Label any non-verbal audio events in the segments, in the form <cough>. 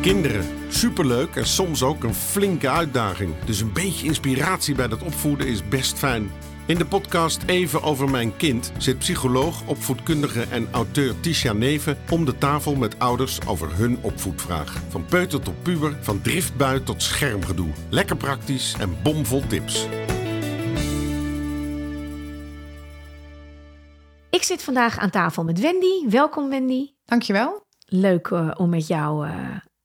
Kinderen, superleuk en soms ook een flinke uitdaging. Dus een beetje inspiratie bij dat opvoeden is best fijn. In de podcast Even over mijn kind zit psycholoog, opvoedkundige en auteur Tisha Neven om de tafel met ouders over hun opvoedvraag. Van peuter tot puber, van driftbui tot schermgedoe. Lekker praktisch en bomvol tips. Ik zit vandaag aan tafel met Wendy. Welkom Wendy. Dankjewel. Leuk uh, om met jou uh,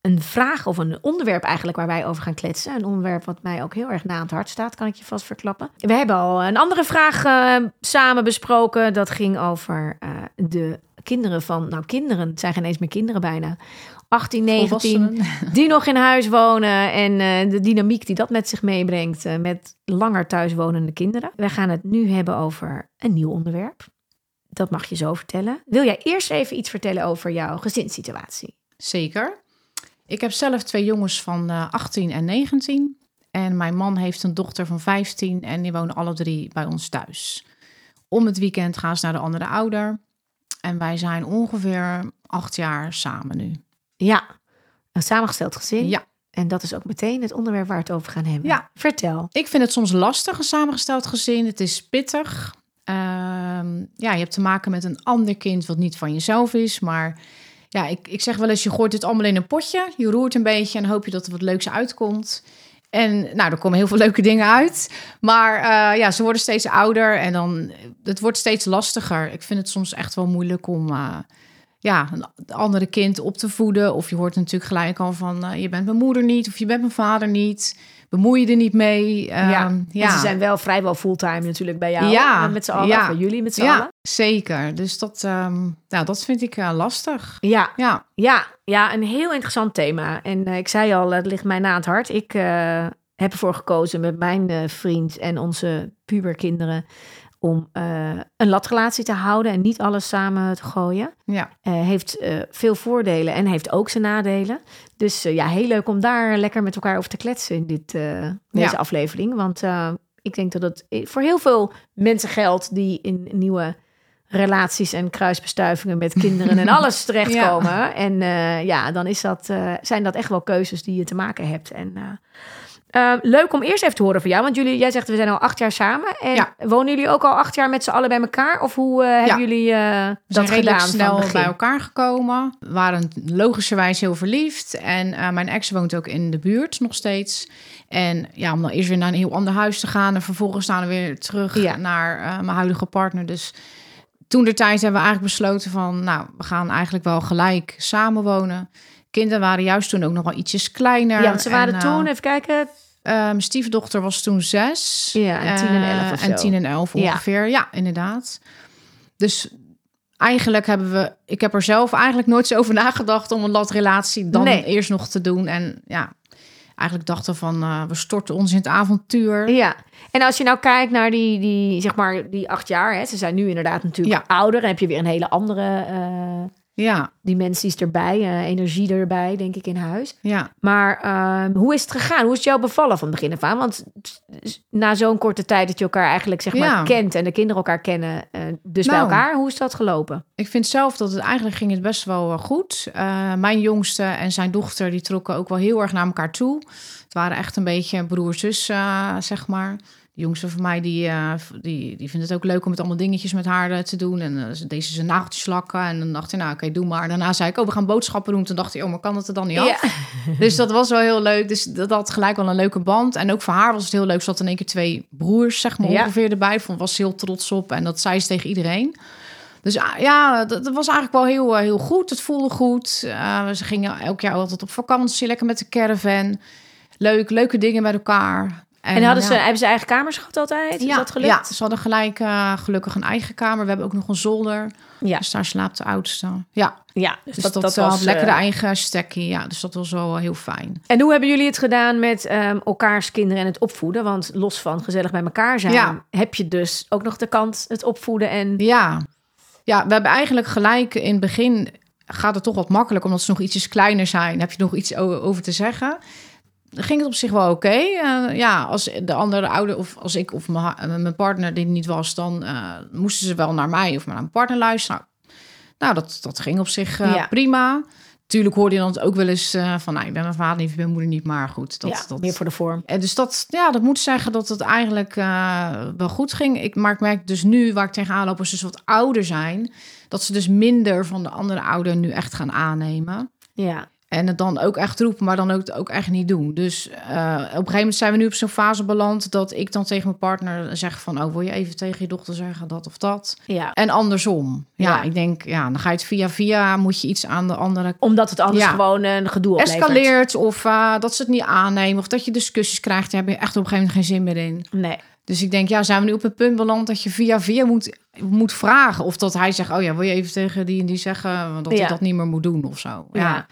een vraag of een onderwerp eigenlijk waar wij over gaan kletsen. Een onderwerp wat mij ook heel erg na aan het hart staat, kan ik je vast verklappen. We hebben al een andere vraag uh, samen besproken. Dat ging over de kinderen van, nou kinderen, het zijn geen eens meer kinderen bijna. 18, 19, die nog in huis wonen en de dynamiek die dat met zich meebrengt met langer thuiswonende kinderen. We gaan het nu hebben over een nieuw onderwerp. Dat mag je zo vertellen. Wil jij eerst even iets vertellen over jouw gezinssituatie? Zeker. Ik heb zelf twee jongens van uh, 18 en 19. En mijn man heeft een dochter van 15 en die wonen alle drie bij ons thuis. Om het weekend gaan ze naar de andere ouder. En wij zijn ongeveer acht jaar samen nu. Ja, een samengesteld gezin. Ja. En dat is ook meteen het onderwerp waar we het over gaan hebben. Ja. Vertel. Ik vind het soms lastig, een samengesteld gezin. Het is pittig. Uh, ja, je hebt te maken met een ander kind wat niet van jezelf is. Maar ja, ik, ik zeg wel eens, je gooit dit allemaal in een potje. Je roert een beetje en hoop je dat er wat leuks uitkomt. En nou, er komen heel veel <laughs> leuke dingen uit. Maar uh, ja, ze worden steeds ouder en dan, het wordt steeds lastiger. Ik vind het soms echt wel moeilijk om uh, ja, een andere kind op te voeden. Of je hoort natuurlijk gelijk al van, uh, je bent mijn moeder niet of je bent mijn vader niet bemoei je er niet mee. Ja, ja. ze zijn wel vrijwel fulltime natuurlijk bij jou. Ja, met z'n allen, ja. bij jullie met z'n ja, allen. zeker. Dus dat, um, nou, dat vind ik uh, lastig. Ja. Ja. ja, ja, een heel interessant thema. En uh, ik zei al, het ligt mij na het hart. Ik heb ervoor gekozen met mijn vriend en onze puberkinderen om uh, een latrelatie te houden en niet alles samen te gooien. Ja. Uh, heeft uh, veel voordelen en heeft ook zijn nadelen. Dus ja, heel leuk om daar lekker met elkaar over te kletsen in dit, deze Ja. aflevering. Want ik denk dat het voor heel veel mensen geldt die in nieuwe relaties en kruisbestuivingen met kinderen en <laughs> alles terechtkomen. Ja. En ja, dan is dat, zijn dat echt wel keuzes die je te maken hebt. En uh, leuk om eerst even te horen van jou. Want jullie, jij zegt we zijn al acht jaar samen. En Ja. wonen jullie ook al acht jaar met z'n allen bij elkaar? Of hoe uh, hebben jullie uh, dat gedaan snel begin? bij elkaar gekomen. We waren logischerwijs heel verliefd. En uh, mijn ex woont ook in de buurt nog steeds. En ja, om dan eerst weer naar een heel ander huis te gaan... en vervolgens staan we weer terug Ja. naar mijn huidige partner. Dus toen de tijd hebben we eigenlijk besloten van... nou, we gaan eigenlijk wel gelijk samenwonen. Kinderen waren juist toen ook nog wel ietsjes kleiner. Ja, want ze waren En, toen, uh, even kijken. Mijn stiefdochter was toen zes. Ja, en tien en elf of En zo. tien en elf ongeveer. Ja. inderdaad. Dus eigenlijk hebben we... Ik heb er zelf eigenlijk nooit zo over nagedacht... om een latrelatie dan Nee. eerst nog te doen. En ja, eigenlijk dachten van... uh, we storten ons in het avontuur. Ja, en als je nou kijkt naar die, die zeg maar, die acht jaar. Hè, ze zijn nu inderdaad natuurlijk ouder. Dan heb je weer een hele andere uh, Ja, dimensies erbij. uh, energie erbij, denk ik, in huis. ja. Maar uh, hoe is het gegaan? Hoe is het jou bevallen van begin af aan? Want na zo'n korte tijd dat je elkaar eigenlijk zeg maar Ja. kent en de kinderen elkaar kennen, uh, dus bij Nou. elkaar, hoe is dat gelopen? Ik vind zelf dat het eigenlijk ging het best wel eh, goed. Mijn jongste en zijn dochter die trokken ook wel heel erg naar elkaar toe. Het waren echt een beetje broer-zus, zeg maar. De jongste van mij, die, uh, die, die vindt het ook leuk om met allemaal dingetjes met haar uh, te doen. En uh, ze deed ze zijn nageltjes lakken. En dan dacht hij, nou oké, okay, doe maar. Daarna zei ik, oh, we gaan boodschappen doen. Toen dacht hij, oh, maar kan het er dan niet af? Ja. <laughs> Dus dat was wel heel leuk. Dus dat had gelijk wel een leuke band. En ook voor haar was het heel leuk. Ze had in één keer twee broers, zeg maar, Ja. ongeveer erbij. Vond was heel trots op. En dat zei ze tegen iedereen. Dus ah, ja, dat, dat was eigenlijk wel heel, eh, heel goed. Het voelde goed. Ze gingen elk jaar altijd op vakantie, lekker met de caravan. Leuk, leuke dingen met elkaar. En, hadden ze, hebben ze eigen kamers gehad altijd? Is ja, dat gelukt? Ja, ze hadden gelijk uh, gelukkig een eigen kamer. We hebben ook nog een zolder. Ja. Dus daar slaapt de oudste. Ja, ja dus, dus dat, dat, dat dat was had lekker de eh, eigen stekkie. Ja, dus dat was wel heel fijn. En hoe hebben jullie het gedaan met um, elkaars kinderen en het opvoeden? Want los van gezellig bij elkaar zijn, Ja. heb je dus ook nog de kant het opvoeden en... Ja. ja, we hebben eigenlijk gelijk in het begin... gaat het toch wat makkelijk, omdat ze nog ietsjes kleiner zijn. Heb je nog iets over te zeggen? Ging het op zich wel oké. Uh, ja, als de andere ouder of als ik of mijn, ha- mijn partner die er niet was... dan uh, moesten ze wel naar mij of naar mijn partner luisteren. Nou, nou dat, dat ging op zich uh, Ja. prima. Tuurlijk hoorde je dan ook wel eens eh, van, nou, ik ben mijn vader niet, ik ben mijn moeder niet, maar goed. Dat, ja, dat, meer voor de vorm. En dus dat, ja, dat moet zeggen dat het eigenlijk eh, wel goed ging. Ik, maar ik merk dus nu, waar ik tegenaan loop, als ze dus wat ouder zijn, dat ze dus minder van de andere ouder nu echt gaan aannemen. Ja, En het dan ook echt roepen, maar dan ook, ook echt niet doen. Dus eh, op een gegeven moment zijn we nu op zo'n fase beland dat ik dan tegen mijn partner zeg van, oh, wil je even tegen je dochter zeggen dat of dat? ja. En andersom. Ja, Ja. ik denk, ja, dan ga je het via via, moet je iets aan de andere Omdat het anders Ja. gewoon een gedoe oplevert. escaleert of eh, dat ze het niet aannemen of dat je discussies krijgt, daar heb je echt op een gegeven moment geen zin meer in. Nee. Dus ik denk, ja, zijn we nu op het punt beland dat je via via moet, moet vragen of dat hij zegt, oh ja, wil je even tegen die en die zeggen dat Ja. hij dat niet meer moet doen of zo. Ja.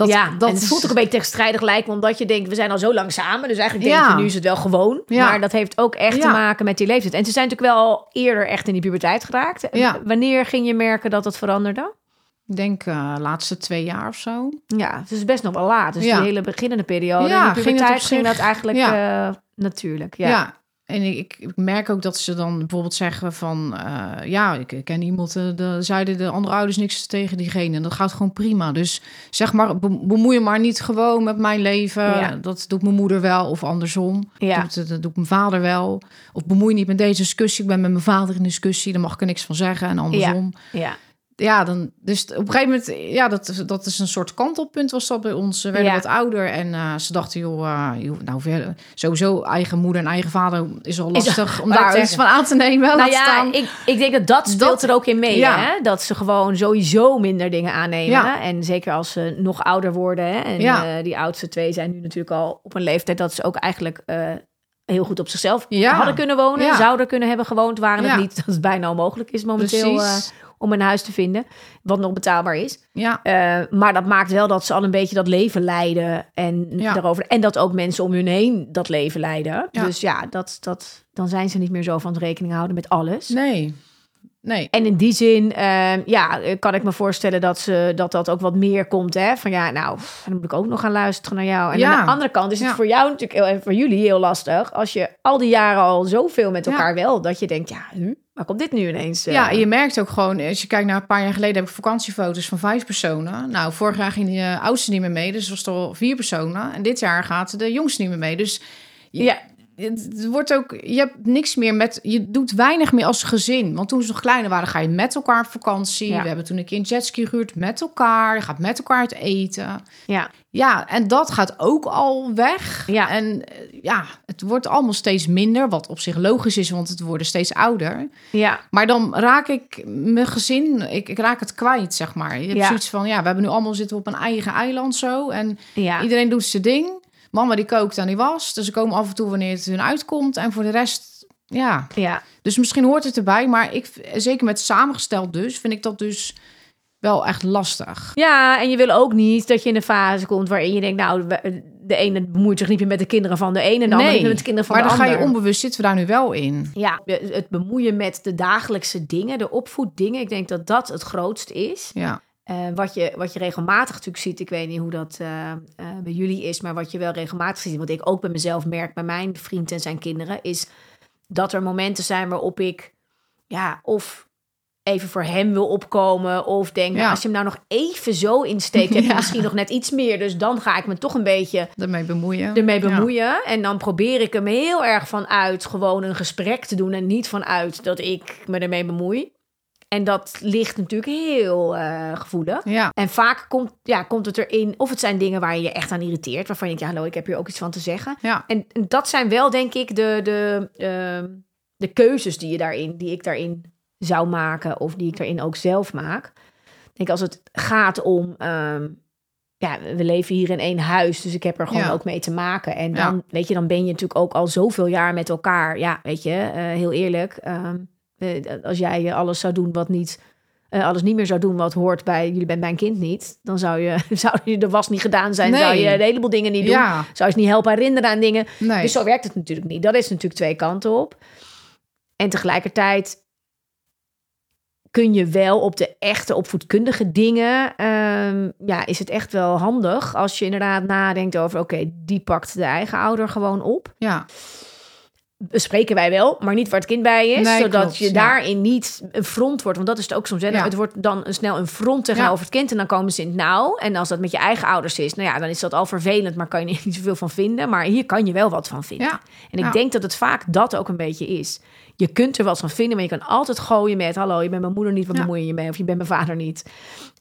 Dat, ja, dat het voelt ook een beetje tegenstrijdig lijken, omdat je denkt, we zijn al zo lang samen. Dus eigenlijk denk Ja. je, nu is het wel gewoon. Ja. Maar dat heeft ook echt te maken met die leeftijd. En ze zijn natuurlijk wel eerder echt in die puberteit geraakt. Ja. Wanneer ging je merken dat het veranderde? Ik denk uh, laatste twee jaar of zo. Ja, het is best nog wel laat. Dus die hele beginnende periode. Ja, in de ging puberteit ging zich- dat eigenlijk eh, natuurlijk. Ja. En ik, ik, merk ook dat ze dan bijvoorbeeld zeggen van... eh, ja, ik, ken iemand, eh, de, zeiden de andere ouders niks tegen diegene. En dat gaat gewoon prima. Dus zeg maar, be- bemoei je maar niet gewoon met mijn leven. Ja. Dat doet mijn moeder wel of andersom. Ja. Dat doet mijn vader wel. Of bemoei je niet met deze discussie. Ik ben met mijn vader in discussie. Daar mag ik er niks van zeggen. En andersom. ja. Ja, dan, dus op een gegeven moment, ja, dat, dat is een soort kantelpunt was dat bij ons. Ze werden Ja. wat ouder en eh, ze dachten, joh, eh, joh, nou, sowieso eigen moeder en eigen vader is al Is- lastig om daar iets van aan te nemen. Nou laat ja, staan. ik, ik denk dat dat speelt Dat- er ook in mee. Ja. Hè? Dat ze gewoon sowieso minder dingen aannemen. Ja. En zeker als ze nog ouder worden. Hè? En Ja. eh, die oudste twee zijn nu natuurlijk al op een leeftijd dat ze ook eigenlijk heel goed op zichzelf Ja. hadden kunnen wonen. Ja. Zouden kunnen hebben gewoond. Waren het Ja. niet <laughs> dat het bijna onmogelijk is momenteel Precies. Om een huis te vinden. Wat nog betaalbaar is. ja, Eh, maar dat maakt wel dat ze al een beetje dat leven leiden. En, Ja. daarover, en dat ook mensen om hun heen dat leven leiden. Ja. Dus ja, dat, dat, dan zijn ze niet meer zo van het rekening houden met alles. nee, nee. En in die zin, eh, ja, kan ik me voorstellen dat, ze, dat dat ook wat meer komt. Hè? Van ja, nou, dan moet ik ook nog gaan luisteren naar jou. En Ja. aan de andere kant is het Ja. voor jou natuurlijk, heel- en voor jullie heel lastig. Als je al die jaren al zoveel met Ja. elkaar wel, dat je denkt, ja, hm, waar komt dit nu ineens? eh? Ja, en je merkt ook gewoon, als je kijkt naar een paar jaar geleden heb ik vakantiefoto's van vijf personen. Nou, vorig jaar ging de eh, oudste niet meer mee, dus was het al vier personen. En dit jaar gaat de jongste niet meer mee. Dus je- Ja. Het wordt ook, je hebt niks meer met, je doet weinig meer als gezin. Want toen ze nog kleiner waren, ga je met elkaar op vakantie. Ja. We hebben toen een keer een jetski gehuurd met elkaar. Je gaat met elkaar uit eten. ja, Ja, en dat gaat ook al weg. Ja. En eh, ja, het wordt allemaal steeds minder, wat op zich logisch is, want het worden steeds ouder. ja, Maar dan raak ik mijn gezin, ik, ik raak het kwijt, zeg maar. Je hebt Ja. zoiets van, ja, we hebben nu allemaal zitten op een eigen eiland zo. En ja. iedereen doet zijn ding. Mama die kookt en die was. Dus ze komen af en toe wanneer het hun uitkomt. En voor de rest, ja. ja. Dus misschien hoort het erbij. Maar ik, zeker met samengesteld dus, vind ik dat dus wel echt lastig. Ja, en je wil ook niet dat je in een fase komt waarin je denkt, nou, de ene bemoeit zich niet meer met de kinderen van de ene en de andere meer met de kinderen van maar de dan ga je onbewust zitten we daar nu wel in. Ja, het bemoeien met de dagelijkse dingen, de opvoeddingen. Ik denk dat dat het grootste is. Ja, Eh, wat, je, wat je regelmatig natuurlijk ziet, ik weet niet hoe dat eh, eh, bij jullie is, maar wat je wel regelmatig ziet, wat ik ook bij mezelf merk, bij mijn vriend en zijn kinderen, is dat er momenten zijn waarop ik, ja, of even voor hem wil opkomen, of denk, nou, als je hem nou nog even zo insteekt, heb je <laughs> Ja. misschien nog net iets meer, dus dan ga ik me toch een beetje daarmee bemoeien. ermee Ja. bemoeien. En dan probeer ik hem heel erg vanuit gewoon een gesprek te doen. En niet vanuit dat ik me ermee bemoei. En dat ligt natuurlijk heel eh, gevoelig. Ja, En vaak komt, ja, komt het erin, of het zijn dingen waar je je echt aan irriteert. Waarvan je denkt, ja, hallo, ik heb hier ook iets van te zeggen. ja, En, en dat zijn wel, denk ik, de, de, ehm, de keuzes die, je daarin, die ik daarin zou maken. Of die ik daarin ook zelf maak. Ik denk als het gaat om... ehm, ja, we leven hier in één huis, dus ik heb er gewoon Ja. ook mee te maken. En Ja. dan, weet je, dan ben je natuurlijk ook al zoveel jaar met elkaar. Ja, weet je, eh, heel eerlijk. ehm, eh, als jij eh, alles zou doen wat niet... eh, alles niet meer zou doen wat hoort bij... Jullie bent mijn kind niet. Dan zou je, <laughs> zou je de was niet gedaan zijn. Nee. Zou je een heleboel dingen niet doen. ja. Zou je ze niet helpen herinneren aan dingen. Nee. Dus zo werkt het natuurlijk niet. Dat is natuurlijk twee kanten op. En tegelijkertijd kun je wel op de echte opvoedkundige dingen, ehm, ja, is het echt wel handig als je inderdaad nadenkt over, oké, die pakt de eigen ouder gewoon op. ja, bespreken wij wel, maar niet waar het kind bij is. Nee, zodat klopt, je ja. daarin niet een front wordt. Want dat is het ook soms. Hè? Ja. Het wordt dan snel een front tegenover het kind. En dan komen ze in het nauw. En als dat met je eigen ouders is, nou ja, dan is dat al vervelend. Maar kan je er <laughs> niet zoveel van vinden. Maar hier kan je wel wat van vinden. En ik denk dat het vaak dat ook een beetje is. Je kunt er wat van vinden, maar je kan altijd gooien met... hallo, je bent mijn moeder niet, wat bemoei je je mee? Of je bent mijn vader niet.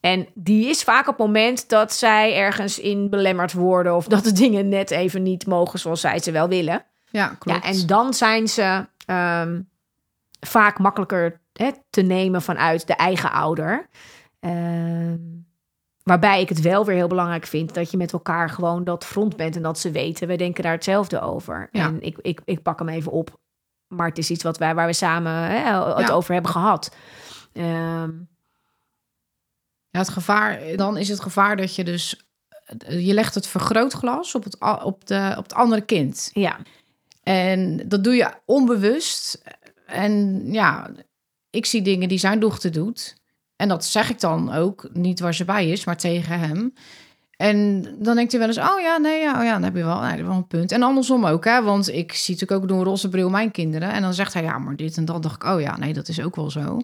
En die is vaak op het moment dat zij ergens in belemmerd worden... of dat de dingen net even niet mogen zoals zij ze wel willen. Ja, klopt. Ja, en dan zijn ze ehm, vaak makkelijker hè, te nemen vanuit de eigen ouder. Ehm, waarbij ik het wel weer heel belangrijk vind dat je met elkaar gewoon dat front bent en dat ze weten, we denken daar hetzelfde over. Ja. En ik, ik, ik pak hem even op. Maar het is iets wat wij, waar we samen hè, het Ja. over hebben gehad. Ehm, Ja, het gevaar, dan is het gevaar dat je dus... Je legt het vergrootglas op het, op de, op het andere kind. ja, En dat doe je onbewust. En ja, ik zie dingen die zijn dochter doet. En dat zeg ik dan ook, niet waar ze bij is, maar tegen hem. En dan denkt hij wel eens, oh ja, nee, ja, oh ja, dan heb je wel, nee, wel een punt. En andersom ook, hè, want ik zie natuurlijk ook door een roze bril mijn kinderen. En dan zegt hij, ja, maar dit en dat. dacht ik, oh ja, nee, dat is ook wel zo.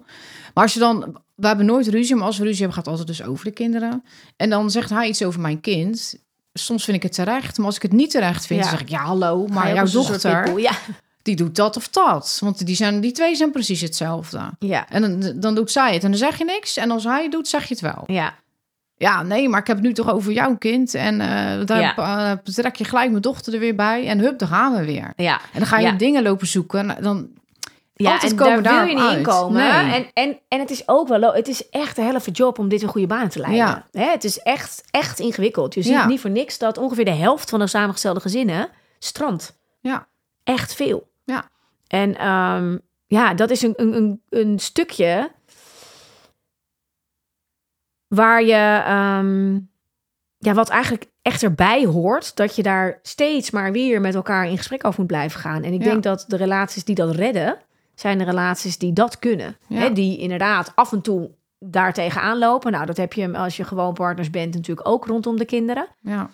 Maar als je dan, we hebben nooit ruzie, maar als we ruzie hebben, gaat altijd dus over de kinderen. En dan zegt hij iets over mijn kind. Soms vind ik het terecht, maar als ik het niet terecht vind, Ja. zeg ik, ja, hallo, maar jouw dochter? Ja, die doet dat of dat. Want die, zijn, die twee zijn precies hetzelfde. ja, En dan, dan doet zij het en dan zeg je niks. En als hij het doet, zeg je het wel. ja, Ja, nee, maar ik heb het nu toch over jouw kind. En eh, daar Ja. eh, betrek je gelijk mijn dochter er weer bij. En hup, daar gaan we weer. ja. En dan ga je Ja. dingen lopen zoeken. Dan, Ja, Altijd en komen daar wil je niet in uit. komen. Nee. En, en, en het is ook wel, het is echt de helft job om dit een goede baan te leiden. Ja. Hè, het is echt, echt ingewikkeld. Je ziet Ja. niet voor niks dat ongeveer de helft van de samengestelde gezinnen strandt. ja, Echt veel. Ja. En ehm, ja, dat is een, een, een, een stukje waar je, ehm, ja, wat eigenlijk echt erbij hoort, dat je daar steeds maar weer met elkaar in gesprek over moet blijven gaan. En ik Ja. denk dat de relaties die dat redden, zijn de relaties die dat kunnen. Ja. Hè, die inderdaad af en toe daar tegenaan lopen. Nou, dat heb je als je gewoon partners bent natuurlijk ook rondom de kinderen ja,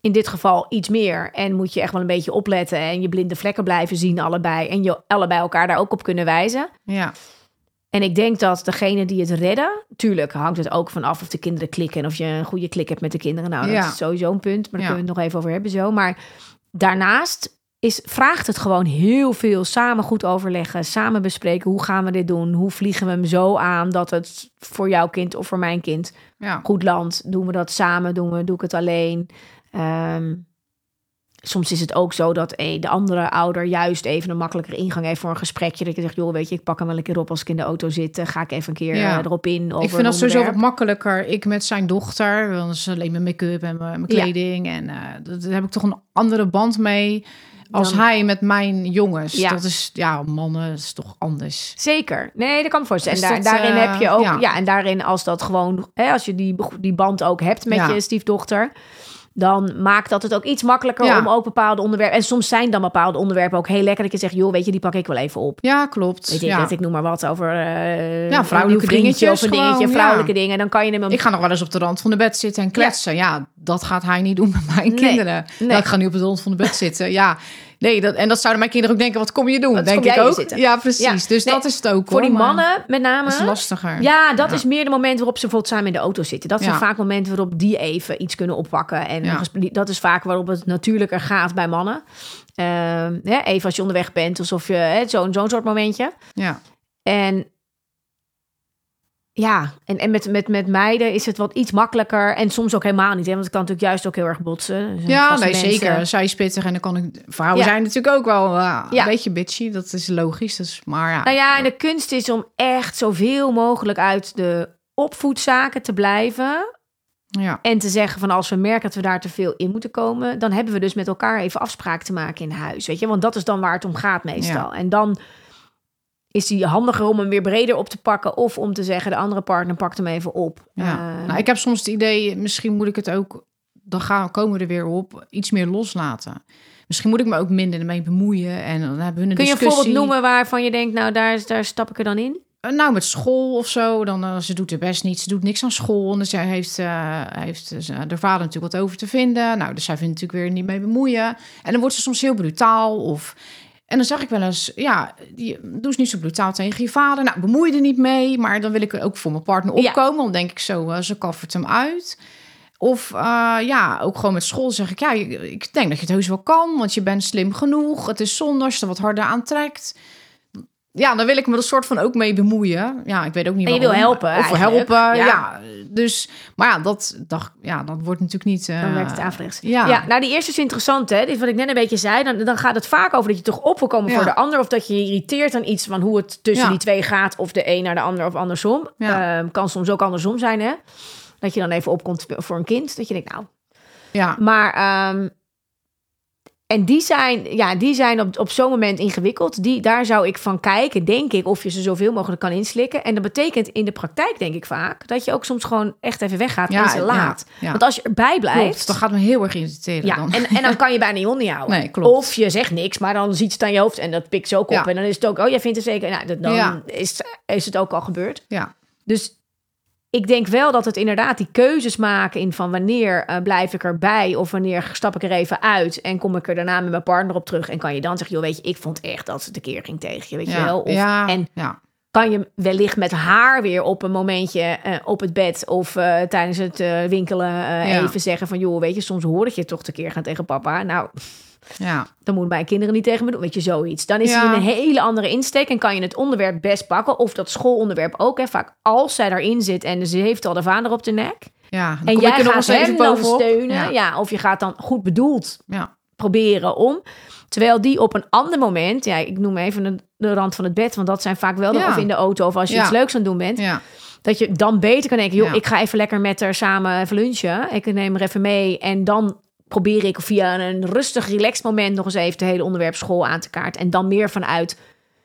in dit geval iets meer. En moet je echt wel een beetje opletten en je blinde vlekken blijven zien allebei. En je allebei elkaar daar ook op kunnen wijzen. ja, En ik denk dat degene die het redden, tuurlijk hangt het ook vanaf of de kinderen klikken en of je een goede klik hebt met de kinderen. Nou, dat Ja. is sowieso een punt, maar daar Ja. kunnen we het nog even over hebben zo. Maar daarnaast is, vraagt het gewoon heel veel samen goed overleggen, samen bespreken. Hoe gaan we dit doen? Hoe vliegen we hem zo aan dat het voor jouw kind of voor mijn kind ja. goed land. Doen we dat samen? Doen we, doe ik het alleen? Ehm, soms is het ook zo dat eh, de andere ouder juist even een makkelijker ingang heeft voor een gesprekje. Dat je zegt, joh, weet je, ik pak hem wel een keer op als ik in de auto zit. eh, Ga ik even een keer Ja. eh, erop in. Over Ik vind dat sowieso wat makkelijker. Ik met zijn dochter, want is alleen mijn make-up en mijn, mijn Ja. kleding. En dat, daar heb ik toch een andere band mee als Dan- hij met mijn jongens. Ja. Dat is, ja, mannen, is toch anders. Zeker. Nee, dat kan me voorstellen. En daar, dat, daarin eh, heb je ook, ja. ja. en daarin als dat gewoon, hè, als je die, die band ook hebt met Ja. je stiefdochter, dan maakt dat het ook iets makkelijker Ja. om ook bepaalde onderwerpen. En soms zijn dan bepaalde onderwerpen ook heel lekker dat je zegt, joh, weet je, die pak ik wel even op. Ja, klopt. Weet ja. dat ik noem maar wat over eh, Ja, vrouwelijke dingetjes of een dingetje, vrouwelijke ja. dingen. Dan kan je hem Ik ga nog wel eens op de rand van de bed zitten en kletsen. Ja, dat gaat hij niet doen met mijn Nee, kinderen. nee. Nou, ik ga nu op de rand van de bed zitten. Ja, nee, dat, en dat zouden mijn kinderen ook denken, wat kom je doen? Wat denk ik ook. zitten? Ja, precies. Ja. Dus Nee, dat is het ook voor die hoor, mannen met name. Dat is lastiger. Ja, dat Ja. is meer de moment waarop ze bijvoorbeeld samen in de auto zitten. Dat zijn Ja. vaak momenten waarop die even iets kunnen oppakken. En dat is vaak waarop het natuurlijker gaat bij mannen. Ehm, even als je onderweg bent, alsof je zo'n zo'n soort momentje. Ja, En ja, en, en met, met, met meiden is het wat iets makkelijker. En soms ook helemaal niet. Hè? Want het kan natuurlijk juist ook heel erg botsen. Dus ja nee, mensen- zeker. Zij is pittig en dan kan ik... Vrouwen Ja. zijn natuurlijk ook wel eh, Ja. een beetje bitchy. Dat is logisch. Dus, maar ja. Nou ja, en de kunst is om echt zoveel mogelijk uit de opvoedzaken te blijven. ja. En te zeggen van als we merken dat we daar te veel in moeten komen, dan hebben we dus met elkaar even afspraak te maken in huis. Weet je, want dat is dan waar het om gaat meestal. En dan is die handiger om hem weer breder op te pakken of om te zeggen de andere partner pakt hem even op. Ja. Eh, nou, ik heb soms het idee, misschien moet ik het ook, dan gaan, komen we er weer op, iets meer loslaten. Misschien moet ik me ook minder ermee bemoeien en dan hebben we een kun je een discussie. voorbeeld noemen waarvan je denkt, nou daar, daar stap ik er dan in? Eh, Nou, met school of zo, dan eh, ze doet er best niet. Ze doet niks aan school. En dus zij heeft, eh, heeft eh, haar vader natuurlijk wat over te vinden. Nou, dus zij vindt natuurlijk weer niet mee bemoeien. En dan wordt ze soms heel brutaal of En dan zag ik wel eens, ja, die, doe eens niet zo brutaal tegen je vader. Nou, bemoei er niet mee, maar dan wil ik ook voor mijn partner Ja. opkomen. Dan denk ik zo, eh, ze kaffert hem uit. Of eh, ja, ook gewoon met school zeg ik, ja, ik denk dat je het heus wel kan, want je bent slim genoeg. Het is zonde als je er wat harder aan trekt. Ja, dan wil ik me er soort van ook mee bemoeien. Ja, ik weet ook niet En je wil waarom. helpen, Of helpen, Ja. ja. Dus, maar ja, dat, dat, ja, dat wordt natuurlijk niet... eh, Dan werkt het averechts. ja. Ja. nou die eerste is interessant, hè. Dit wat ik net een beetje zei. Dan, dan gaat het vaak over dat je toch op wil komen Ja. voor de ander. Of dat je je irriteert aan iets van hoe het tussen die twee gaat. Of de een naar de ander of andersom. Ehm, kan soms ook andersom zijn, hè. Dat je dan even opkomt voor een kind. Dat je denkt, nou... Ja, Maar... ehm, en die zijn, ja, die zijn op, op zo'n moment ingewikkeld. Die, daar zou ik van kijken, denk ik, of je ze zoveel mogelijk kan inslikken. En dat betekent in de praktijk, denk ik vaak, dat je ook soms gewoon echt even weggaat Ja, en ze laat. ja. Want als je erbij blijft, klopt. Dat gaat me heel erg irriteren ja, dan. en, en dan <laughs> kan je bijna niet onderhouden. Nee, klopt. Of je zegt niks, maar dan ziet het aan je hoofd en dat pikt ze ook op. En dan is het ook, oh, jij vindt het zeker. Nou, dat- dan is, is het ook al gebeurd. Ja, Dus ik denk wel dat het inderdaad die keuzes maken in van wanneer eh, blijf ik erbij of wanneer stap ik er even uit en kom ik er daarna met mijn partner op terug en kan je dan zeggen, joh, weet je, ik vond echt dat ze de keer ging tegen je, weet je wel. Of, ja, En ja. kan je wellicht met haar weer op een momentje eh, op het bed of eh, tijdens het winkelen even zeggen van, joh, weet je, soms hoor ik je toch de keer gaan tegen papa. Nou, ja. dan moeten mijn kinderen niet tegen me doen, weet je, zoiets. Dan is Ja. het een hele andere insteek en kan je het onderwerp best pakken. Of dat schoolonderwerp ook, hè. Vaak als zij daarin zit en ze heeft al de vader op de nek. ja. Dan en jij er gaat hem dan steunen. Ja. Ja. of je gaat dan goed bedoeld Ja. proberen om. Terwijl die op een ander moment, ja, ik noem even de, de rand van het bed, want dat zijn vaak wel de, of in de auto of als je iets leuks aan het doen bent, dat je dan beter kan denken, joh, ik ga even lekker met haar samen even lunchen. Ik neem er even mee en dan probeer ik via een rustig, relaxed moment nog eens even het hele onderwerp school aan te kaarten. En dan meer vanuit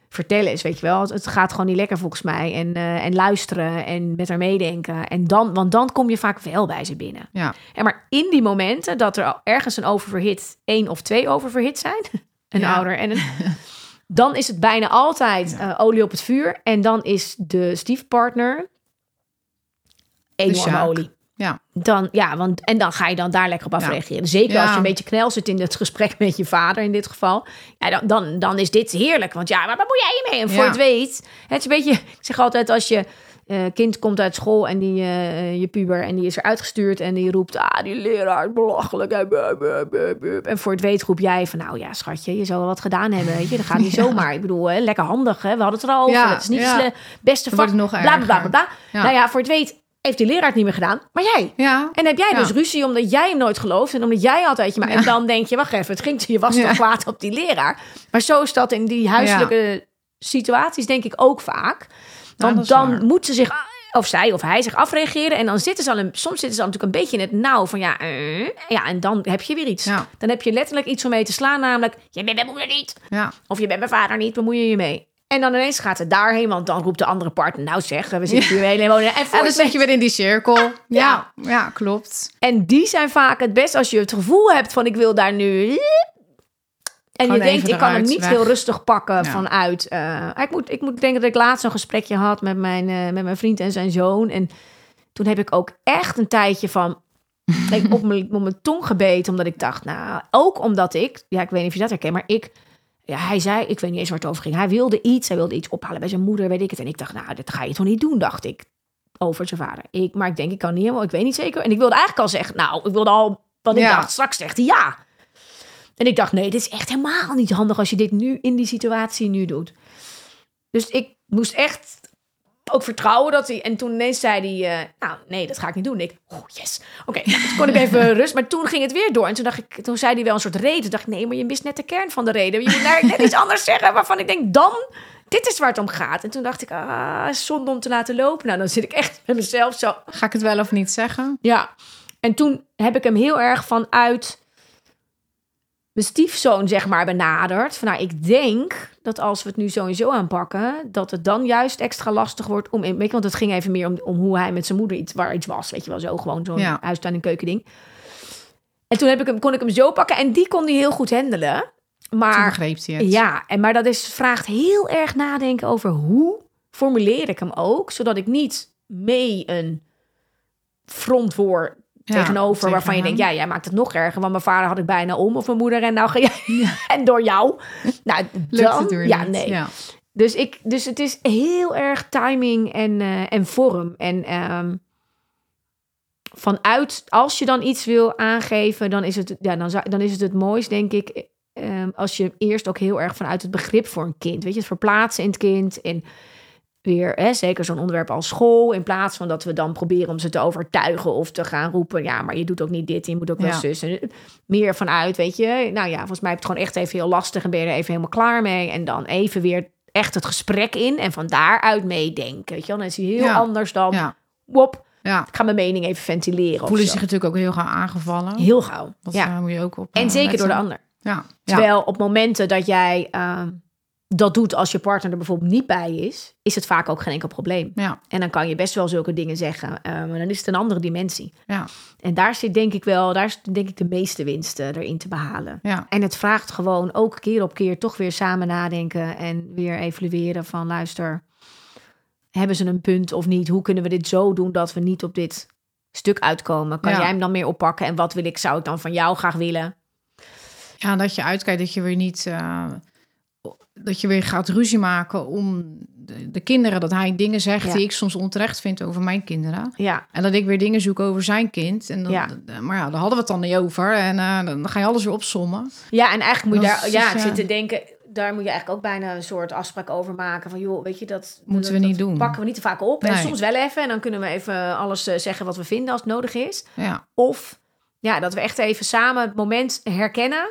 vertellen is, weet je wel. Het, gaat gewoon niet lekker volgens mij. En, eh, en luisteren en met haar meedenken. En dan, want dan kom je vaak wel bij ze binnen. Ja. En maar in die momenten dat er ergens een oververhit, één of twee oververhit zijn, <laughs> een Ja. ouder en een, dan is het bijna altijd eh, olie op het vuur. En dan is de stiefpartner Sjaak. olie. Ja. Dan, ja, want, en dan ga je dan daar lekker op afreageren. Zeker Ja. als je een beetje knel zit in het gesprek met je vader in dit geval. Ja, dan, dan, dan is dit heerlijk. Want ja, maar wat moet jij je mee? En voor Ja. het weet, het is een beetje... Ik zeg altijd, als je eh, kind komt uit school en die, eh, je puber... en die is er uitgestuurd en die roept... Ah, die leraar is belachelijk. hè, bup, bup, bup, bup. En voor het weet roep jij van... Nou ja, schatje, je zou wel wat gedaan hebben, weet je. Dat gaat niet <laughs> zomaar. Ik bedoel, hè, lekker handig, hè. We hadden het er al over. Ja, het is niet ja. het beste vak. nog bla, bla, bla, bla. Ja. Nou ja, voor het weet heeft die leraar het niet meer gedaan. Maar jij. Ja. En heb jij Ja. dus ruzie omdat jij hem nooit gelooft en omdat jij altijd je maar. En dan denk je, wacht even, het ging je was toch kwaad op die leraar. Maar zo is dat in die huiselijke situaties denk ik ook vaak. Want dan moet ze zich of zij of hij zich afreageren en dan zitten ze al een, soms zitten ze al natuurlijk een beetje in het nauw van ja, eh, ja en dan heb je weer iets. Ja. Dan heb je letterlijk iets om mee te slaan, namelijk je bent mijn moeder niet Ja. of je bent mijn vader niet, bemoei je je mee. En dan ineens gaat het daarheen, want dan roept de andere partner, nou zeg, we zitten hier helemaal en En dan zit je weer in die cirkel. Ja. Ja, ja, klopt. En die zijn vaak het best als je het gevoel hebt van ik wil daar nu. En Gewoon je denkt, ik kan hem niet weg. heel rustig pakken Ja. vanuit. eh, ik, moet, ik moet denken dat ik laatst een gesprekje had met mijn, eh, met mijn vriend en zijn zoon. En toen heb ik ook echt een tijdje van. ik op mijn, op mijn tong gebeten, omdat ik dacht, nou, ook omdat ik, ja, ik weet niet of je dat herkent, maar ik, ja, hij zei, ik weet niet eens waar het over ging. Hij wilde iets, hij wilde iets ophalen bij zijn moeder, weet ik het. En ik dacht, nou, dat ga je toch niet doen, dacht ik, over zijn vader. Ik, maar ik denk, ik kan niet helemaal, ik weet niet zeker. En ik wilde eigenlijk al zeggen, nou, ik wilde al, want ik Ja. dacht, straks zegt hij ja. En ik dacht, nee, dit is echt helemaal niet handig als je dit nu in die situatie nu doet. Dus ik moest echt ook vertrouwen dat hij. En toen ineens zei hij: eh, Nou, nee, dat ga ik niet doen. En ik, oh yes. Oké, <laughs> nou, toen kon ik even <laughs> rust. Maar toen ging het weer door. En toen dacht ik, toen zei hij wel een soort reden. Toen dacht ik: Nee, maar je mist net de kern van de reden. Je moet daar net iets anders zeggen waarvan ik denk: Dan, dit is waar het om gaat. En toen dacht ik: Ah, zonde om te laten lopen. Nou, dan zit ik echt met mezelf zo. Ga ik het wel of niet zeggen? Ja. En toen heb ik hem heel erg vanuit mijn stiefzoon, zeg maar, benaderd. Van, nou, ik denk dat als we het nu zo aanpakken, dat het dan juist extra lastig wordt om... Je, want het ging even meer om, om hoe hij met zijn moeder iets, waar iets was. Weet je wel, zo gewoon zo'n Ja. huistuin- en keukending. En toen heb ik hem, kon ik hem zo pakken en die kon hij heel goed handelen. Maar begreep hij het. ja, en maar dat is, vraagt heel erg nadenken over hoe formuleer ik hem ook, zodat ik niet mee een front word Ja, tegenover tegen waarvan je denkt, ja, jij maakt het nog erger, want mijn vader had ik bijna om of mijn moeder en nou ga jij <laughs> en door jou. Nou, dan, het ja, niet. nee. Ja. Dus, ik, dus het is heel erg timing en, eh, en vorm. En ehm, vanuit, als je dan iets wil aangeven, dan is het, ja, dan, zou, dan is het het mooist, denk ik, ehm, als je eerst ook heel erg vanuit het begrip voor een kind, weet je, het verplaatsen in het kind en weer, hè, zeker zo'n onderwerp als school, in plaats van dat we dan proberen om ze te overtuigen of te gaan roepen, ja, maar je doet ook niet dit, je moet ook wel Ja. zus. En meer vanuit, weet je, nou ja, volgens mij heb je het gewoon echt even heel lastig en ben je er even helemaal klaar mee. En dan even weer echt het gesprek in en van daaruit meedenken, weet je wel. Dan is hij heel Ja. anders dan, Ja. wop, ja. ik ga mijn mening even ventileren. Voelen zich natuurlijk ook heel gauw aangevallen. heel gauw. Dat ja. eh, moet je ook op. En eh, zeker door de ander. Ja. ja. Terwijl op momenten dat jij ehm, dat doet als je partner er bijvoorbeeld niet bij is, is het vaak ook geen enkel probleem. Ja. En dan kan je best wel zulke dingen zeggen, eh, maar dan is het een andere dimensie. Ja. En daar zit denk ik wel, daar is denk ik de meeste winst eh, erin te behalen. Ja. En het vraagt gewoon ook keer op keer toch weer samen nadenken en weer evalueren van luister, hebben ze een punt of niet? Hoe kunnen we dit zo doen dat we niet op dit stuk uitkomen? Kan jij hem dan meer oppakken? En wat wil ik, zou ik dan van jou graag willen? Ja, dat je uitkijkt dat je weer niet. eh, dat je weer gaat ruzie maken om de, de kinderen. Dat hij dingen zegt Ja. die ik soms onterecht vind over mijn kinderen. Ja, En dat ik weer dingen zoek over zijn kind. En dan, Ja. Maar ja, daar hadden we het dan niet over. En eh, dan ga je alles weer opsommen. ja en eigenlijk moet je daar, ja, ik ja. zit te denken, daar moet je eigenlijk ook bijna een soort afspraak over maken. Van joh, weet je, dat Moeten dat- we niet dat doen. Pakken we niet te vaak op. En soms wel even. En dan kunnen we even alles eh, zeggen wat we vinden als het nodig is. Ja, Of ja, dat we echt even samen het moment herkennen.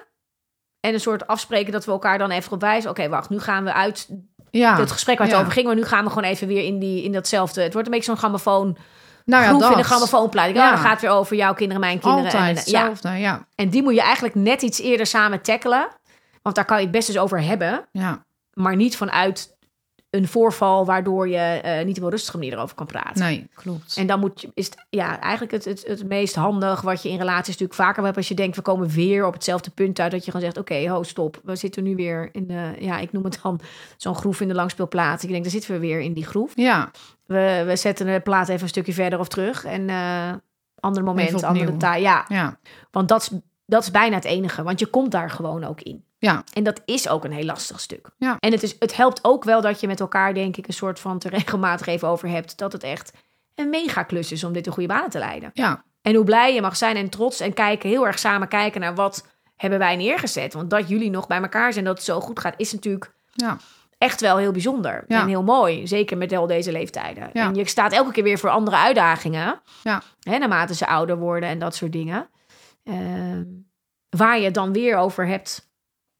En een soort afspreken dat we elkaar dan even op wijzen. Oké, wacht, nu gaan we uit ja. het gesprek waar het Ja. over ging. Maar nu gaan we gewoon even weer in, die, in datzelfde. Het wordt een beetje zo'n grammofoon. nou ja, groef in dat. de grammofoonplaat. Ik, Ja. oh, dan gaat het weer over jouw kinderen, mijn kinderen. Altijd en, ja. hetzelfde. Ja. en die moet je eigenlijk net iets eerder samen tackelen. Want daar kan je het best eens over hebben. Ja. Maar niet vanuit een voorval waardoor je eh, niet op een rustige manier erover kan praten. Nee, klopt. En dan moet je, is het ja, eigenlijk het, het, het meest handig wat je in relaties natuurlijk vaker hebt. Als je denkt, we komen weer op hetzelfde punt uit. Dat je gewoon zegt, oké, ho, stop. We zitten nu weer in de, ja, ik noem het dan zo'n groef in de langspeelplaat. Ik denk, daar zitten we weer in die groef. Ja, We, we zetten de plaat even een stukje verder of terug. En eh ander moment, andere taal. Ja, ja, want dat is, dat is bijna het enige. Want je komt daar gewoon ook in. Ja, En dat is ook een heel lastig stuk. Ja. En het, is, het helpt ook wel dat je met elkaar, denk ik, een soort van te regelmatig even over hebt. Dat het echt een mega klus is om dit in goede banen te leiden. ja, En hoe blij je mag zijn en trots en kijken, heel erg samen kijken naar wat hebben wij neergezet. Want dat jullie nog bij elkaar zijn, dat het zo goed gaat, is natuurlijk ja, echt wel heel bijzonder. Ja. En heel mooi, zeker met al deze leeftijden. Ja. En je staat elke keer weer voor andere uitdagingen. Ja. Hè, naarmate ze ouder worden en dat soort dingen. Ehm, waar je het dan weer over hebt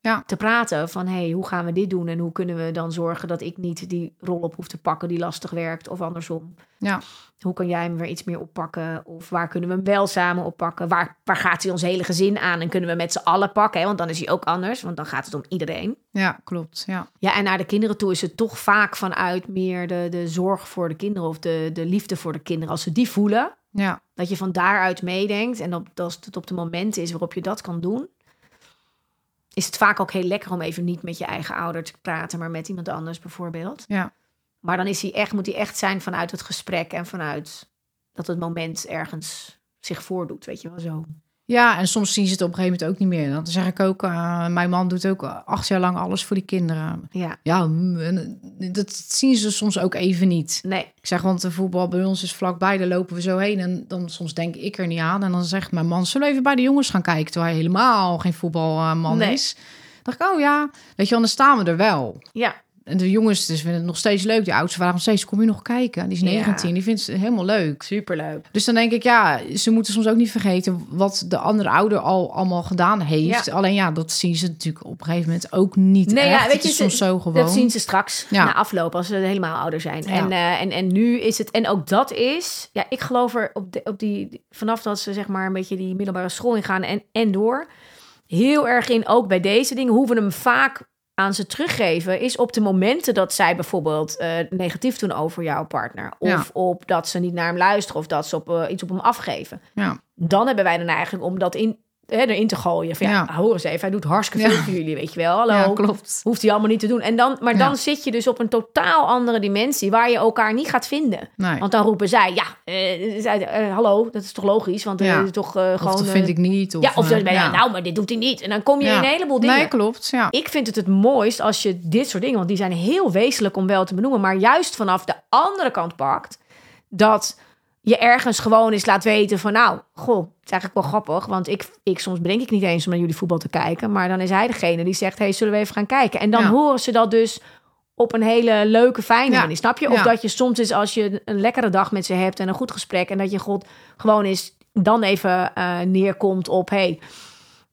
Ja. te praten. Van, hey, hoe gaan we dit doen? En hoe kunnen we dan zorgen dat ik niet die rol op hoef te pakken die lastig werkt? Of andersom. ja, Hoe kan jij hem weer iets meer oppakken? Of waar kunnen we hem wel samen oppakken? Waar, waar gaat hij ons hele gezin aan? En kunnen we met z'n allen pakken? Hè? Want dan is hij ook anders. Want dan gaat het om iedereen. ja, klopt. Ja, Ja, en naar de kinderen toe is het toch vaak vanuit meer de, de zorg voor de kinderen of de, de liefde voor de kinderen. Als ze die voelen, ja, dat je van daaruit meedenkt en op, als het op de momenten is waarop je dat kan doen, is het vaak ook heel lekker om even niet met je eigen ouder te praten, maar met iemand anders bijvoorbeeld. ja, Maar dan is hij echt, moet hij echt zijn vanuit het gesprek en vanuit dat het moment ergens zich voordoet, weet je wel zo. Ja, en soms zien ze het op een gegeven moment ook niet meer. Dan zeg ik ook, eh, mijn man doet ook acht jaar lang alles voor die kinderen. Ja, Ja, en, eh, dat zien ze soms ook even niet. nee, Ik zeg, want de voetbal bij ons is vlakbij, daar lopen we zo heen. En dan soms denk ik er niet aan. En dan zegt mijn man, zullen we even bij de jongens gaan kijken? Terwijl hij helemaal geen voetbalman Nee. is. Dan dacht ik, oh ja, weet je wel, dan staan we er wel. ja, En de jongens dus vinden het nog steeds leuk. Die oudste vragen nog steeds, kom je nog kijken? Die is Ja. 19, die vindt het helemaal leuk. superleuk. Dus dan denk ik, ja, ze moeten soms ook niet vergeten wat de andere ouder al allemaal gedaan heeft. Ja. Alleen ja, dat zien ze natuurlijk op een gegeven moment ook niet Nee, echt. ja, weet je, soms zo gewoon. Dat zien ze straks na afloop als ze helemaal ouder zijn. En, eh, en, en nu is het, en ook dat is, ja, ik geloof er op, de, op die, vanaf dat ze zeg maar een beetje die middelbare school ingaan en, en door, heel erg in, ook bij deze dingen, hoe we hem vaak aan ze teruggeven, is op de momenten dat zij bijvoorbeeld eh, negatief doen over jouw partner. Of Ja. op dat ze niet naar hem luisteren of dat ze op, eh, iets op hem afgeven. Ja, Dan hebben wij dan eigenlijk om dat in hè, erin te gooien. Van, ja, Ja. hoor eens even, hij doet hartstikke veel Ja. voor jullie, weet je wel. Hallo. Ja, klopt. Hoeft hij allemaal niet te doen. En dan, maar dan zit je dus op een totaal andere dimensie... waar je elkaar niet gaat vinden. Nee. Want dan roepen zij, ja, eh, zij, eh, hallo, dat is toch logisch? Want eh, toch eh, Of gewoon... dat vind ik niet. Of, ja, of dan ben je, ja. nou, maar dit doet hij niet. En dan kom je in een heleboel dingen. Nee, klopt. Ja. Ik vind het het mooist als je dit soort dingen, want die zijn heel wezenlijk om wel te benoemen, maar juist vanaf de andere kant pakt, dat je ergens gewoon eens laat weten van, nou, goh, het is eigenlijk wel grappig, want ik, ik soms bedenk ik niet eens om naar jullie voetbal te kijken, maar dan is hij degene die zegt, hey, zullen we even gaan kijken? En dan Ja. horen ze dat dus op een hele leuke, fijne Ja. manier, snap je? Of Ja. dat je soms is als je een lekkere dag met ze hebt en een goed gesprek en dat je god gewoon eens dan even eh, neerkomt op, hey,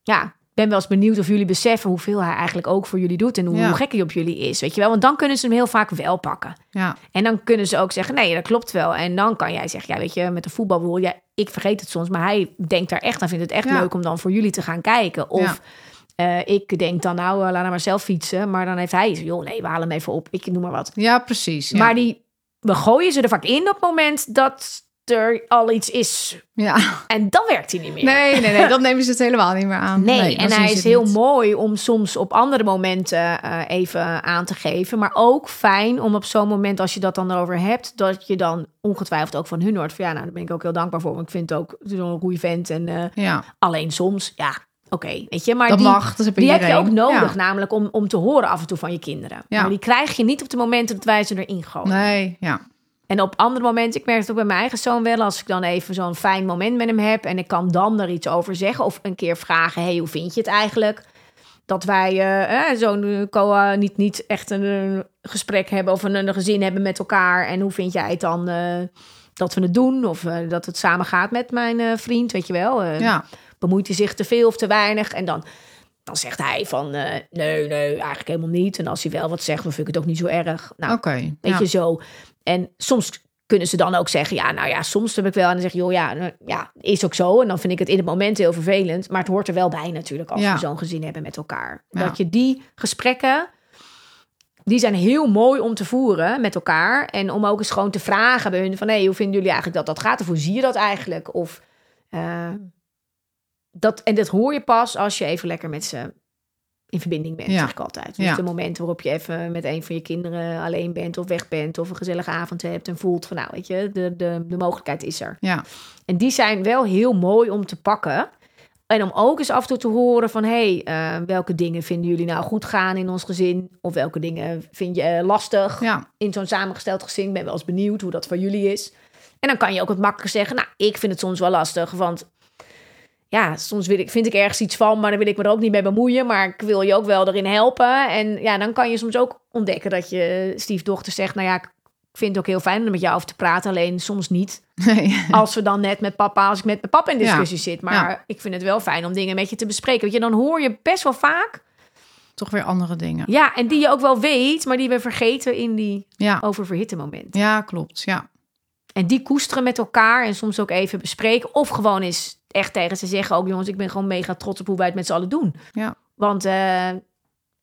ja, ben wel eens benieuwd of jullie beseffen hoeveel hij eigenlijk ook voor jullie doet en hoe, Ja. gek hij op jullie is, weet je wel? Want dan kunnen ze hem heel vaak wel pakken. Ja. En dan kunnen ze ook zeggen, nee, dat klopt wel. En dan kan jij zeggen, ja, weet je, met de voetbalboel, ja, ik vergeet het soms, maar hij denkt daar echt aan, vindt het echt Ja. leuk om dan voor jullie te gaan kijken. Of eh, ik denk dan, nou, eh, laat hem maar zelf fietsen. Maar dan heeft hij, joh, nee, we halen hem even op. Ik noem maar wat. ja, precies. Maar die, we gooien ze er vaak in op het moment dat er al iets is. ja. En dan werkt hij niet meer. Nee, nee, nee, dat nemen ze het helemaal niet meer aan. Nee, dan en hij is heel niet. mooi om soms op andere momenten eh, even aan te geven. Maar ook fijn om op zo'n moment, als je dat dan erover hebt, dat je dan ongetwijfeld ook van hun hoort. Van ja, nou, daar ben ik ook heel dankbaar voor. Want ik vind het ook zo'n goede vent. En eh, Ja, alleen soms, ja, oké, weet je. Maar dat die, mag. Dat heb die heb je ook nodig, Ja. namelijk om, om te horen af en toe van je kinderen. Ja. Maar die krijg je niet op de momenten dat wij ze erin gooien. Nee, ja. En op andere momenten, ik merk het ook bij mijn eigen zoon wel, als ik dan even zo'n fijn moment met hem heb en ik kan dan er iets over zeggen of een keer vragen, hey, hoe vind je het eigenlijk? Dat wij eh, zo'n eh, co- niet, niet echt een, eh, gesprek hebben of een, een gezin hebben met elkaar. En hoe vind jij het dan eh, dat we het doen? Of dat het samen gaat met mijn vriend, weet je wel? Ja. Bemoeit hij zich te veel of te weinig? En dan, dan zegt hij van, nee, nee, eigenlijk helemaal niet. En als hij wel wat zegt, dan vind ik het ook niet zo erg. Nou, Oké. Weet ja. je zo. En soms kunnen ze dan ook zeggen: Ja, nou ja, soms heb ik wel. En dan zeg je: Joh, ja, nou, ja, is ook zo. En dan vind ik het in het moment heel vervelend. Maar het hoort er wel bij natuurlijk als Ja. we zo'n gezin hebben met elkaar. Ja. Dat je die gesprekken. Die zijn heel mooi om te voeren met elkaar. En om ook eens gewoon te vragen bij hun: van hey, hoe vinden jullie eigenlijk dat dat gaat? Of hoe zie je dat eigenlijk? Of eh, dat, en dat hoor je pas als je even lekker met ze in verbinding bent, Ja. zeg ik altijd. Dus Ja. de momenten waarop je even met een van je kinderen alleen bent of weg bent of een gezellige avond hebt en voelt van nou, weet je, de, de, de mogelijkheid is er. Ja. En die zijn wel heel mooi om te pakken. En om ook eens af en toe te horen van... hé, hey, eh, welke dingen vinden jullie nou goed gaan in ons gezin? Of welke dingen vind je eh, lastig Ja. in zo'n samengesteld gezin? Ik ben wel eens benieuwd hoe dat voor jullie is. En dan kan je ook wat makkelijker zeggen... nou, ik vind het soms wel lastig, want... ja, soms wil ik, vind ik ergens iets van... maar dan wil ik me er ook niet mee bemoeien... maar ik wil je ook wel erin helpen. En ja, dan kan je soms ook ontdekken dat je stiefdochter zegt... nou ja, ik vind het ook heel fijn om met jou over te praten... alleen soms niet Nee. als we dan net met papa, als ik met mijn papa in Ja. discussie zit. Maar Ja. ik vind het wel fijn om dingen met je te bespreken. Want je, dan hoor je best wel vaak. Toch weer andere dingen. Ja, en die je ook wel weet, maar die we vergeten in die Ja. oververhitte momenten. Ja, klopt. Ja. En die koesteren met elkaar en soms ook even bespreken. Of gewoon eens echt tegen ze zeggen ook, jongens, ik ben gewoon mega trots op hoe wij het met z'n allen doen. Ja. Want eh,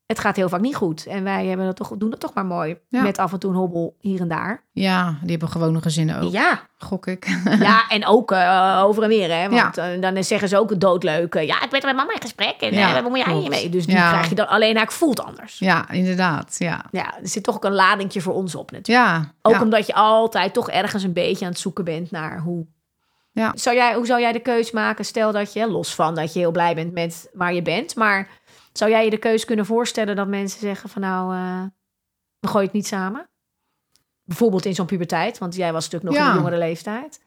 het gaat heel vaak niet goed. En wij hebben dat toch, doen dat toch maar mooi. Ja. Met af en toe een hobbel hier en daar. Ja, die hebben gewone gezinnen ook, Ja, gok ik. <laughs> Ja, en ook eh, over en weer, hè. Want eh, dan zeggen ze ook doodleuk. eh, ja, ik ben er met mama in gesprek en Ja, moet jij klopt. je mee? Dus die Ja. krijg je dan alleen, hij voelt anders. ja, inderdaad. Ja. Ja, er zit toch ook een ladingje voor ons op natuurlijk. Ja. Ook omdat je altijd toch ergens een beetje aan het zoeken bent naar hoe... Ja. Zou jij, hoe zou jij de keus maken? Stel dat je, los van dat je heel blij bent met waar je bent... maar zou jij je de keus kunnen voorstellen dat mensen zeggen van... nou, eh, we gooien het niet samen? Bijvoorbeeld in zo'n puberteit, want jij was natuurlijk nog in een jongere leeftijd.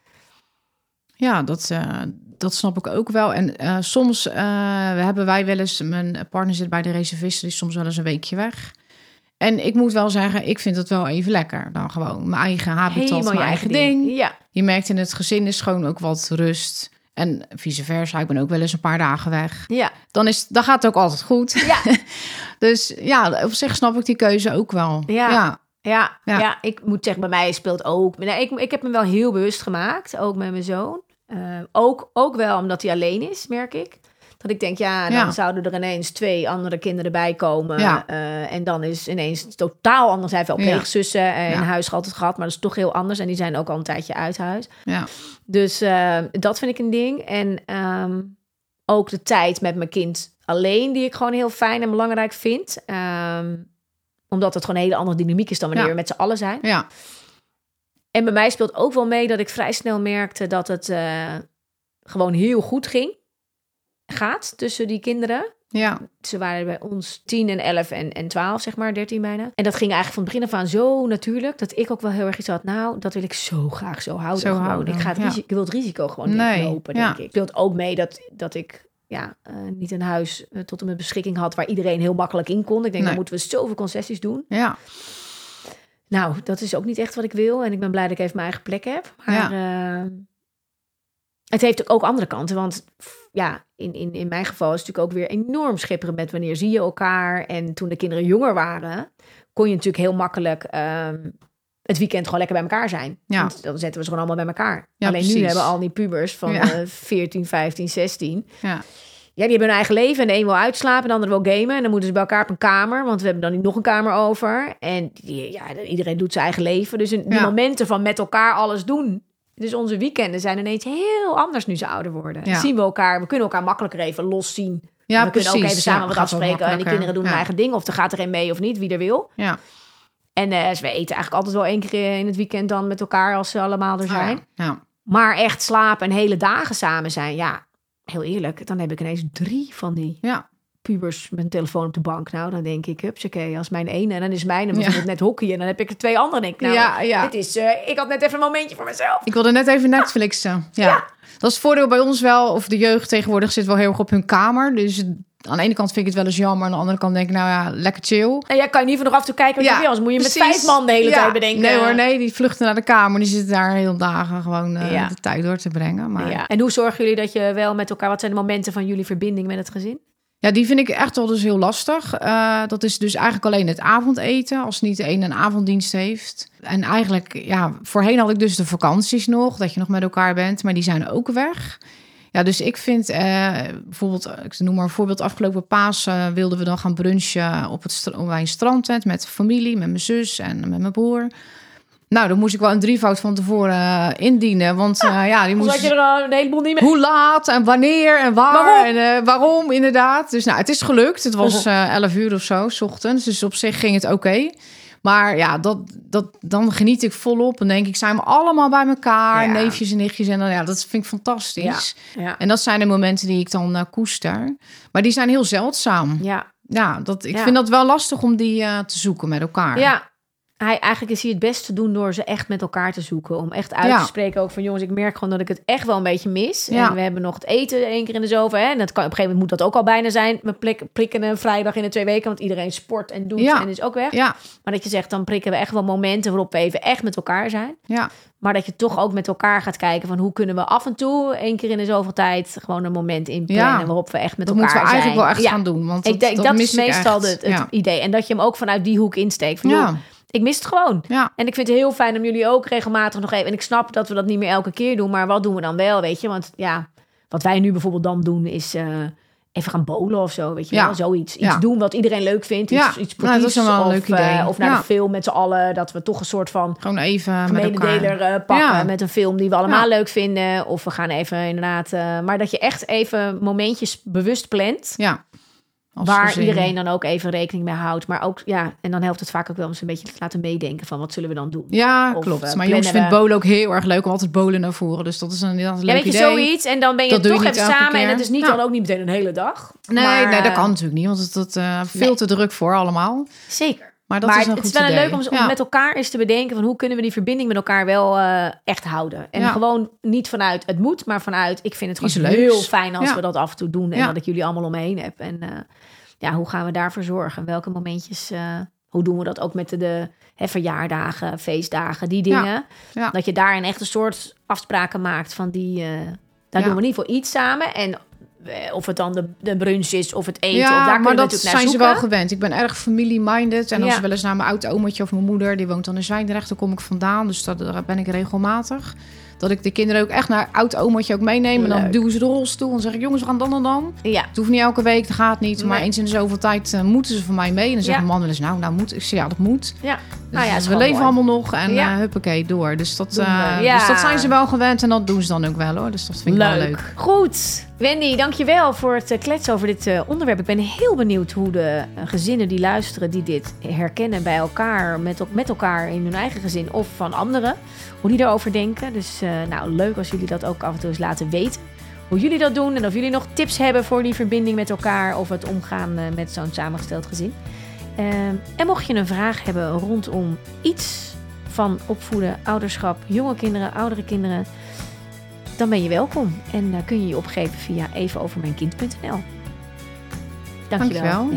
Ja, dat, eh, dat snap ik ook wel. En eh, soms hebben wij wel eens... Mijn partner zit bij de reservisten, die is soms wel eens een weekje weg. En ik moet wel zeggen, ik vind het wel even lekker. Dan gewoon mijn eigen habitat, Helemaal mijn eigen ding. Ja, Je merkt in het gezin is gewoon ook wat rust. En vice versa, ik ben ook wel eens een paar dagen weg. ja, Dan, is, dan gaat het ook altijd goed. ja. <laughs> Dus ja, op zich snap ik die keuze ook wel. Ja. ja. Ja, ja. Ja. ik moet zeggen, bij mij speelt ook. Nee, ik, ik heb me wel heel bewust gemaakt, ook met mijn zoon. Eh, ook, ook wel omdat hij alleen is, merk ik. Dat ik denk, ja, dan Ja. zouden er ineens twee andere kinderen bij komen. Ja. Eh, en dan is ineens totaal anders. Hij heeft wel pleegzussen en Ja. huis altijd gehad, maar dat is toch heel anders. En die zijn ook al een tijdje uit huis. ja. Dus eh, dat vind ik een ding. En ehm, ook de tijd met mijn kind alleen, die ik gewoon heel fijn en belangrijk vind. Ehm, omdat het gewoon een hele andere dynamiek is dan wanneer we met z'n allen zijn. Ja, En bij mij speelt ook wel mee dat ik vrij snel merkte dat het eh, gewoon heel goed ging. Gaat tussen die kinderen. ja, Ze waren bij ons 10 en 11 en, en 12, zeg maar, 13 bijna. En dat ging eigenlijk van het begin af aan zo natuurlijk... dat ik ook wel heel erg iets had. Nou, dat wil ik zo graag zo houden. Zo gewoon. houden, ik, ga het ja. risico, ik wil het risico gewoon Nee, lopen, ja. denk ik. Speelt ook mee dat, dat ik ja, eh, niet een huis eh, tot mijn beschikking had... waar iedereen heel makkelijk in kon. Ik denk, Nee. dan moeten we zoveel concessies doen. ja. Nou, dat is ook niet echt wat ik wil. En ik ben blij dat ik even mijn eigen plek heb. Maar eh, het heeft ook andere kanten. Want ja, in, in, in mijn geval is het natuurlijk ook weer enorm schipperen met wanneer zie je elkaar. En toen de kinderen jonger waren, kon je natuurlijk heel makkelijk ehm, het weekend gewoon lekker bij elkaar zijn. Ja. Want dan zetten we ze gewoon allemaal bij elkaar. Ja, Alleen nu hebben al die pubers van Ja. eh, 14, 15, 16. ja. Ja, die hebben hun eigen leven. En de een wil uitslapen, de ander wil gamen. En dan moeten ze bij elkaar op een kamer. Want we hebben dan niet nog een kamer over. En die, ja, iedereen doet zijn eigen leven. Dus in die Ja. momenten van met elkaar alles doen. Dus onze weekenden zijn ineens heel anders nu ze ouder worden. Ja. Zien we elkaar, we kunnen elkaar makkelijker even los zien. Ja, we precies. kunnen ook even samen Ja, wat afspreken. En die kinderen doen hun eigen ding. Of er gaat er een mee of niet, wie er wil. Ja. En eh, we eten eigenlijk altijd wel één keer in het weekend dan met elkaar als ze allemaal er zijn. Ah, ja. ja. Maar echt slapen en hele dagen samen zijn, ja, heel eerlijk. Dan heb ik ineens drie van die Ja. Pubers een telefoon op de bank. Nou, dan denk ik, hupsakee, als mijn ene en dan is mijn Ja. bijvoorbeeld net hockey en dan heb ik er twee anderen. Denk ik, nou, Ja, ja. dit is, eh, ik had net even een momentje voor mezelf. Ik wilde net even Netflixen. Ja. Dat is het voordeel bij ons wel. Of de jeugd tegenwoordig zit wel heel erg op hun kamer. Dus aan de ene kant vind ik het wel eens jammer. Aan de andere kant denk ik, nou ja, lekker chill. En jij kan niet van nog af en toe kijken wil, anders moet je met vijf man de hele Ja. tijd bedenken. Nee hoor, nee, die vluchten naar de kamer. Die zitten daar heel dagen gewoon eh, Ja. de tijd door te brengen. Maar ja. Ja. En hoe zorgen jullie dat je wel met elkaar, wat zijn de momenten van jullie verbinding met het gezin? Die vind ik echt wel dus heel lastig. Eh, dat is dus eigenlijk alleen het avondeten. Als niet de een avonddienst heeft. En eigenlijk, ja, voorheen had ik dus de vakanties nog. Dat je nog met elkaar bent. Maar die zijn ook weg. Ja, dus ik vind eh, bijvoorbeeld, ik noem maar een voorbeeld, afgelopen paas wilden we dan gaan brunchen op het bij een strandtent met familie, met mijn zus en met mijn broer. Nou, dan moest ik wel een drievoud van tevoren eh, indienen, want eh, ja, die Moest je er een heleboel niet mee? hoe laat en wanneer en waar Waarom? en eh, waarom inderdaad. Dus nou, het is gelukt. Het was eh 11 uur of zo, s ochtends. Dus op zich ging het oké. Maar ja, dat, dat, dan geniet ik volop. Dan denk ik, zijn we allemaal bij elkaar, Ja. neefjes en nichtjes. En dan, ja, dat vind ik fantastisch. Ja. En dat zijn de momenten die ik dan koester. Maar die zijn heel zeldzaam. Ja. Ja, dat, ik Ja. vind dat wel lastig om die te zoeken met elkaar. Ja. Hij, eigenlijk is hij het beste te doen door ze echt met elkaar te zoeken. Om echt uit Ja. te spreken ook van jongens, ik merk gewoon dat ik het echt wel een beetje mis. Ja. En we hebben nog het eten één keer in de zoveel. En dat kan, op een gegeven moment moet dat ook al bijna zijn. We prikken een vrijdag in de twee weken, want iedereen sport en doet Ja. en is ook weg. Ja, Maar dat je zegt, dan prikken we echt wel momenten waarop we even echt met elkaar zijn. ja, Maar dat je toch ook met elkaar gaat kijken van hoe kunnen we af en toe, één keer in de zoveel tijd, gewoon een moment inplannen waarop we echt met dat elkaar moeten we zijn. eigenlijk wel echt gaan doen. Want Ik denk dat, mis is meestal het, het idee. En dat je hem ook vanuit die hoek insteekt. Van, joh, Ja, ik mis het gewoon. ja, En ik vind het heel fijn om jullie ook regelmatig nog even... En ik snap dat we dat niet meer elke keer doen, maar wat doen we dan wel, weet je? Want ja, wat wij nu bijvoorbeeld dan doen is... eh, even gaan bowlen of zo, weet je Ja. wel? Zoiets. Iets Ja. doen wat iedereen leuk vindt. Iets, Ja. iets Nou, dat is sportiefs. wel een of, leuk idee. of naar de film met z'n allen. Dat we toch een soort van gewoon even met elkaar. mededeler eh, pakken met een film die we allemaal leuk vinden. Of we gaan even inderdaad... maar dat je echt even momentjes bewust plant... Ja. Als Waar gezin. iedereen dan ook even rekening mee houdt. Maar ook, ja, en dan helpt het vaak ook wel om ze een beetje te laten meedenken van wat zullen we dan doen. Ja, Of, klopt. eh, maar jongens we- bolen ook heel erg leuk om altijd bolen naar voren. Dus dat is een, dat is een Ja, leuk weet je, idee. zoiets. En dan ben je Dat doe je toch even samen. En het is niet Ja. dan ook niet meteen een hele dag. Nee, Maar, nee, dat eh, kan natuurlijk niet, want het is eh, veel Nee. te druk voor allemaal. Zeker. Maar dat maar is een het is wel idee. leuk om, om Ja. met elkaar eens te bedenken van hoe kunnen we die verbinding met elkaar wel eh, echt houden. En Ja. gewoon niet vanuit het moet, maar vanuit ik vind het gewoon heel fijn als Ja. we dat af en toe doen. En dat ik jullie allemaal om me heen heb. En eh, ja, hoe gaan we daarvoor zorgen? Welke momentjes, eh, hoe doen we dat ook met de, de hè, verjaardagen, feestdagen, die dingen. Dat je daarin echt een soort afspraken maakt van die, daar doen we in ieder geval iets samen. En of het dan de, de brunch is of het eten, of Ja, daar kun maar dat naar zijn ze wel gewend. Ik ben erg family-minded. En als ze wel eens naar mijn oud-omertje of mijn moeder... die woont dan in Zwijndrecht, daar kom ik vandaan. Dus dat, daar ben ik regelmatig. Dat ik de kinderen ook echt naar oud omaatje ook meeneem. En dan Leuk. duwen ze de rolstoel en zeg ik, jongens, we gaan dan en dan. Ja, Het hoeft niet elke week, dat gaat niet. Maar Nee. eens in de zoveel tijd eh, moeten ze van mij mee. En dan zegt Ja. man wel eens, nou, nou moet. Ik zeg, ja, dat moet. ja. Dus nou ja, is we leven mooi. allemaal nog en Ja. ja. huppakee, door. Dus dat, eh, Ja. dus dat zijn ze wel gewend en dat doen ze dan ook wel hoor. Dus dat vind ik wel leuk. Goed. Wendy, dankjewel voor het eh, kletsen over dit eh, onderwerp. Ik ben heel benieuwd hoe de eh, gezinnen die luisteren, die dit herkennen bij elkaar, met, met elkaar in hun eigen gezin of van anderen, hoe die erover denken. Dus eh, nou, leuk als jullie dat ook af en toe eens laten weten. Hoe jullie dat doen en of jullie nog tips hebben voor die verbinding met elkaar of het omgaan eh, met zo'n samengesteld gezin. Ehm, en mocht je een vraag hebben rondom iets van opvoeden, ouderschap, jonge kinderen, oudere kinderen, dan ben je welkom. En daar kun je je opgeven via evenovermijnkind.nl. Dankjewel.